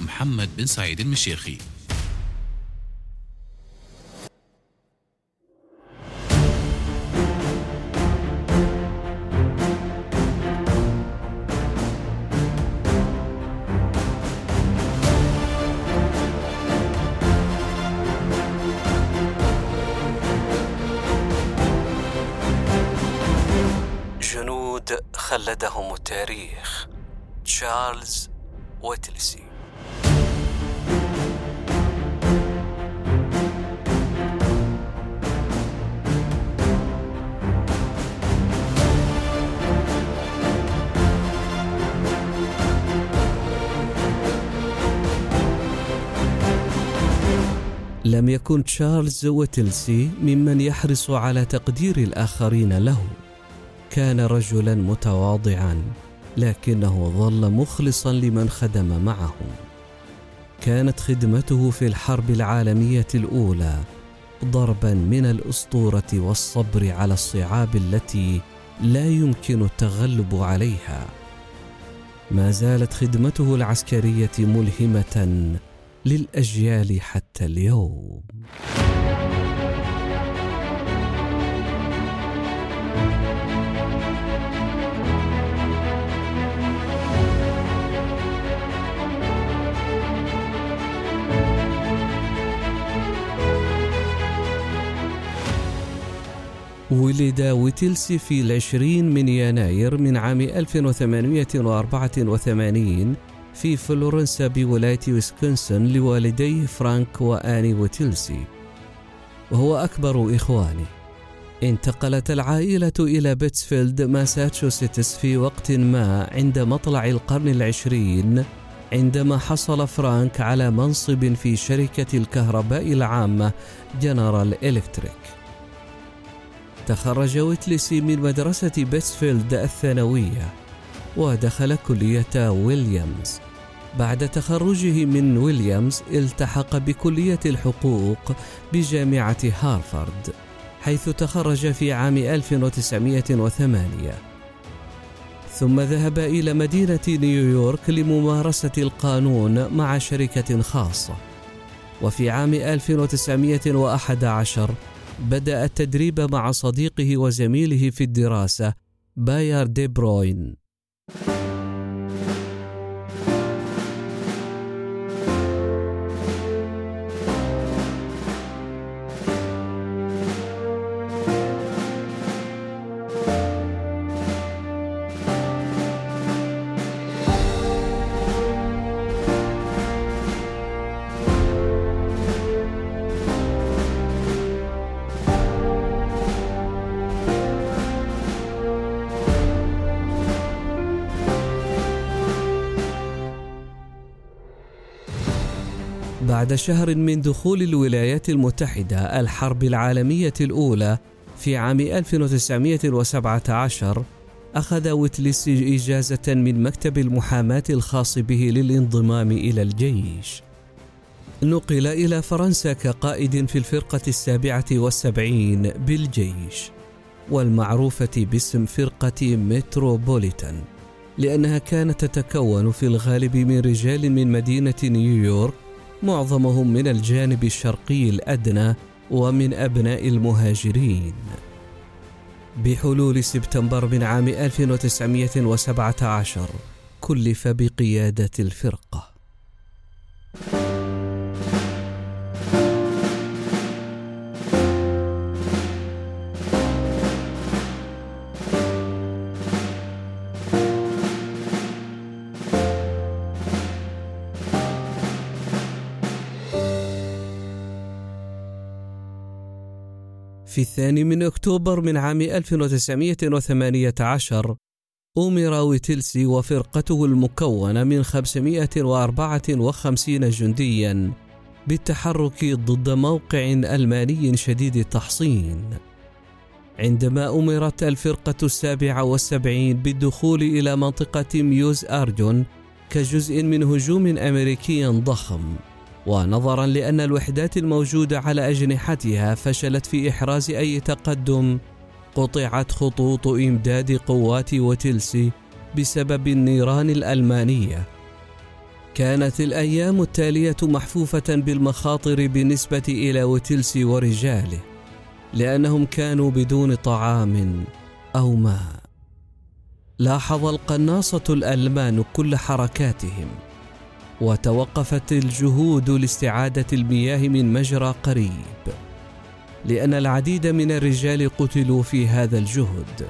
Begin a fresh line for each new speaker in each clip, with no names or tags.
محمد بن سعيد المشيخي
جنود خلدهم التاريخ. تشارلز ويتلسي.
لم يكن تشارلز ويتلسي ممن يحرص على تقدير الآخرين له. كان رجلا متواضعا لكنه ظل مخلصا لمن خدم معه. كانت خدمته في الحرب العالمية الأولى ضربا من الأسطورة والصبر على الصعاب التي لا يمكن التغلب عليها. ما زالت خدمته العسكرية ملهمة للأجيال حتى اليوم. ولد ويتلسي في العشرين من يناير من عام 1884 في فلورنسا بولاية ويسكنسن لوالديه فرانك وآني ويتلسي وهو أكبر إخوانه انتقلت العائلة إلى بيتسفيلد ماساتشوستس في وقت ما عند مطلع القرن العشرين عندما حصل فرانك على منصب في شركة الكهرباء العامة جنرال إلكتريك. تخرج ويتلسي من مدرسة بيتسفيلد الثانوية ودخل كلية ويليامز. بعد تخرجه من ويليامز التحق بكلية الحقوق بجامعة هارفارد حيث تخرج في عام 1908 ثم ذهب إلى مدينة نيويورك لممارسة القانون مع شركة خاصة. وفي عام 1911 بدأ التدريب مع صديقه وزميله في الدراسة باير دي بروين. بعد شهر من دخول الولايات المتحدة الحرب العالمية الأولى في عام 1917 أخذ ويتلسي إجازة من مكتب المحاماة الخاص به للانضمام إلى الجيش. نقل إلى فرنسا كقائد في الفرقة السابعة والسبعين بالجيش والمعروفة باسم فرقة متروبوليتان لأنها كانت تتكون في الغالب من رجال من مدينة نيويورك معظمهم من الجانب الشرقي الأدنى ومن أبناء المهاجرين. بحلول سبتمبر من عام 1917 كلف بقيادة الفرقة. في الثاني من أكتوبر من عام 1918 أمر ويتلسي وفرقته المكونة من 554 جنديا بالتحرك ضد موقع ألماني شديد التحصين. عندما أمرت الفرقة السابعة والسبعين بالدخول إلى منطقة ميوز أرجون كجزء من هجوم أمريكي ضخم. ونظرا لأن الوحدات الموجودة على أجنحتها فشلت في إحراز أي تقدم. قطعت خطوط إمداد قوات وتلسي بسبب النيران الألمانية. كانت الأيام التالية محفوفة بالمخاطر بالنسبة إلى وتلسي ورجاله لأنهم كانوا بدون طعام أو ماء. لاحظ القناصة الألمان كل حركاتهم. وتوقفت الجهود لاستعادة المياه من مجرى قريب لأن العديد من الرجال قتلوا في هذا الجهد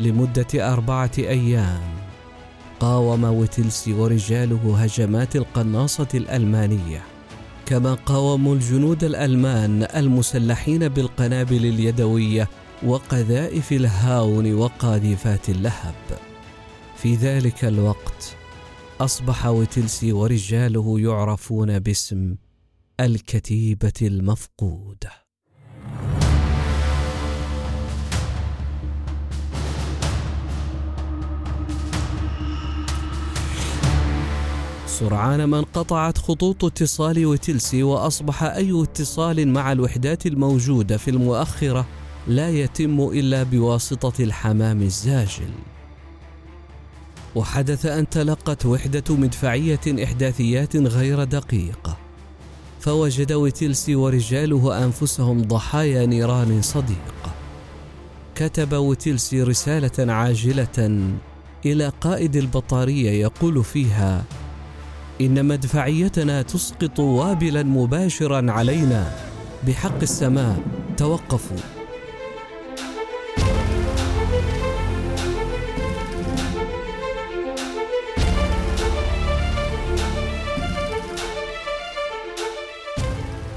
لمدة أربعة أيام. قاوم ويتلسي ورجاله هجمات القناصة الألمانية كما قاوموا الجنود الألمان المسلحين بالقنابل اليدوية وقذائف الهاون وقاذفات اللهب. في ذلك الوقت أصبح ويتلسي ورجاله يعرفون باسم الكتيبة المفقودة. سرعان ما انقطعت خطوط اتصال وتلسي وأصبح أي اتصال مع الوحدات الموجودة في المؤخرة لا يتم إلا بواسطة الحمام الزاجل. وحدث أن تلقت وحدة مدفعية إحداثيات غير دقيقة فوجد وتلسي ورجاله أنفسهم ضحايا نيران صديقه كتب وتلسي رسالة عاجلة إلى قائد البطارية يقول فيها إن مدفعيتنا تسقط وابلا مباشرا علينا بحق السماء توقفوا.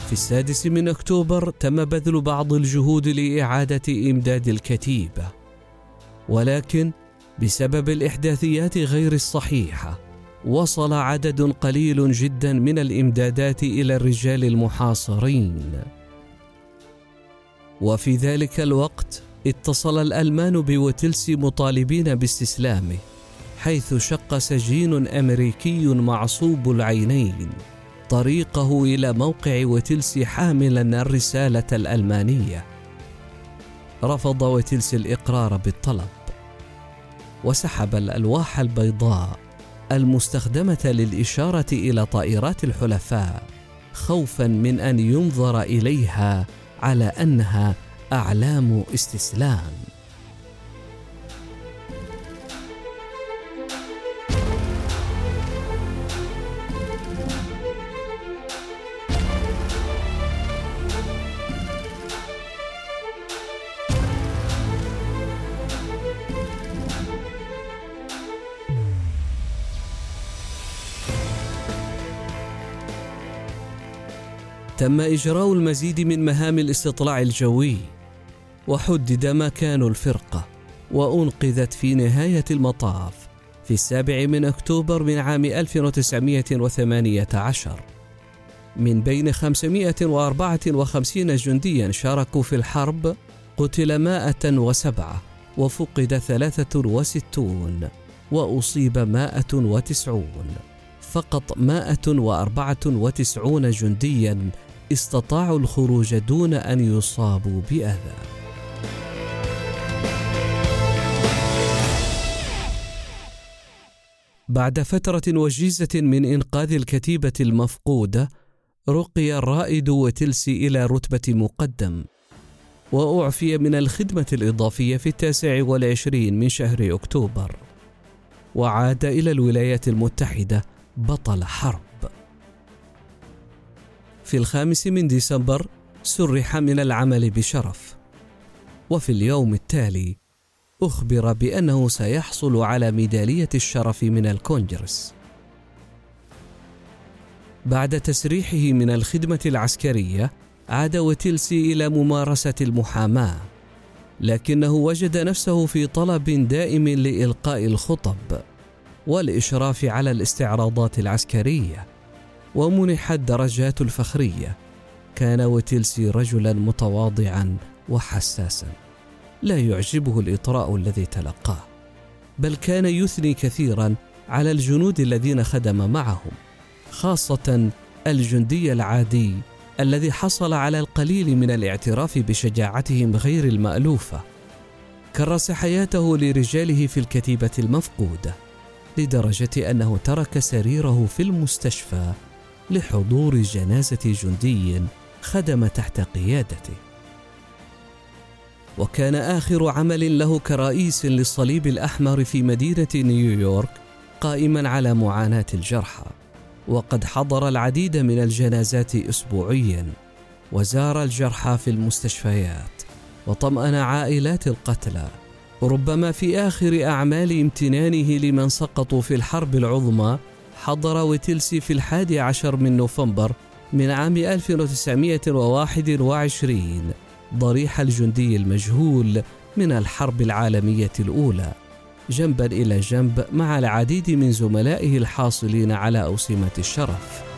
في السادس من أكتوبر تم بذل بعض الجهود لإعادة إمداد الكتيبه ولكن بسبب الإحداثيات غير الصحيحة وصل عدد قليل جدا من الإمدادات إلى الرجال المحاصرين. وفي ذلك الوقت اتصل الألمان بوتلسي مطالبين باستسلامه حيث شق سجين أمريكي معصوب العينين. طريقه إلى موقع وتلسي حاملا الرسالة الألمانية. رفض وتلسي الإقرار بالطلب. وسحب الألواح البيضاء المستخدمة للإشارة إلى طائرات الحلفاء خوفا من أن ينظر إليها على أنها أعلام استسلام. تم إجراء المزيد من مهام الاستطلاع الجوي وحدد مكان الفرقة وأنقذت في نهاية المطاف في السابع من أكتوبر من عام 1918 من بين 554 جنديا شاركوا في الحرب قتل 107 وفقد 63 وأصيب 190 فقط 194 جنديا استطاعوا الخروج دون أن يصابوا بأذى. بعد فترة وجيزة من إنقاذ الكتيبة المفقودة رقي الرائد وتلسي إلى رتبة مقدم وأعفي من الخدمة الإضافية في التاسع والعشرين من شهر أكتوبر. وعاد إلى الولايات المتحدة بطل حرب. في الخامس من ديسمبر سرح من العمل بشرف. وفي اليوم التالي أخبر بأنه سيحصل على ميدالية الشرف من الكونجرس. بعد تسريحه من الخدمة العسكرية عاد وتلسي إلى ممارسة المحاماة لكنه وجد نفسه في طلب دائم لإلقاء الخطب والإشراف على الاستعراضات العسكرية. ومنح الدرجات الفخرية. كان وتلسي رجلا متواضعا وحساسا. لا يعجبه الإطراء الذي تلقاه. بل كان يثني كثيرا على الجنود الذين خدم معهم خاصة الجندي العادي الذي حصل على القليل من الاعتراف بشجاعتهم غير المألوفة. كرس حياته لرجاله في الكتيبة المفقودة لدرجة أنه ترك سريره في المستشفى لحضور جنازة جندي خدم تحت قيادته. وكان آخر عمل له كرئيس للصليب الأحمر في مدينة نيويورك قائما على معاناة الجرحى وقد حضر العديد من الجنازات اسبوعيا وزار الجرحى في المستشفيات وطمأن عائلات القتلى ربما في آخر أعمال امتنانه لمن سقطوا في الحرب العظمى حضر وتلسي في الحادي عشر من نوفمبر من عام 1921 ضريح الجندي المجهول من الحرب العالمية الأولى. جنبا إلى جنب مع العديد من زملائه الحاصلين على أوسمة الشرف.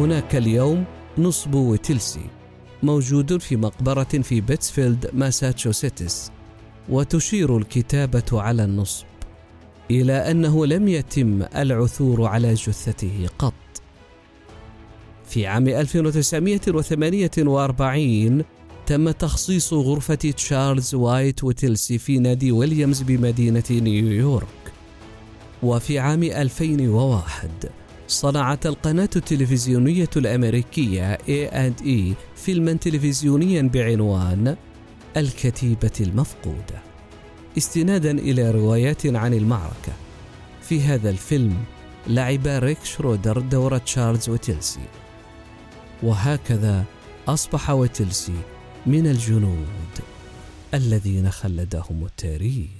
هناك اليوم نصب وتلسي موجود في مقبرة في بيتسفيلد ماساتشوستس وتشير الكتابة على النصب إلى أنه لم يتم العثور على جثته قط. في عام 1948 تم تخصيص غرفة تشارلز وايت وتلسي في نادي ويليامز بمدينة نيويورك وفي عام 2001 صنعت القناة التلفزيونية الأمريكية A&E فيلما تلفزيونيا بعنوان الكتيبة المفقودة استنادا إلى روايات عن المعركة. في هذا الفيلم لعب ريك شرودر دور تشارلز وتيلسي. وهكذا أصبح وتيلسي من الجنود الذين خلدهم التاريخ.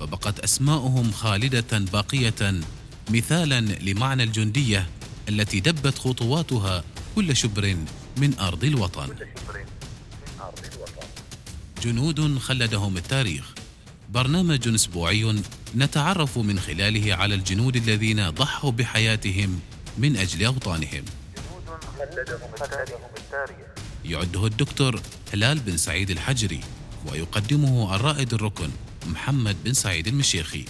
فبقت أسماؤهم خالدة باقية مثالا لمعنى الجندية التي دبت خطواتها كل شبر من أرض الوطن. جنود خلدهم التاريخ. برنامج أسبوعي نتعرف من خلاله على الجنود الذين ضحوا بحياتهم من أجل أوطانهم. يعده الدكتور هلال بن سعيد الحجري ويقدمه الرائد الركن. محمد بن سعيد المشيخي.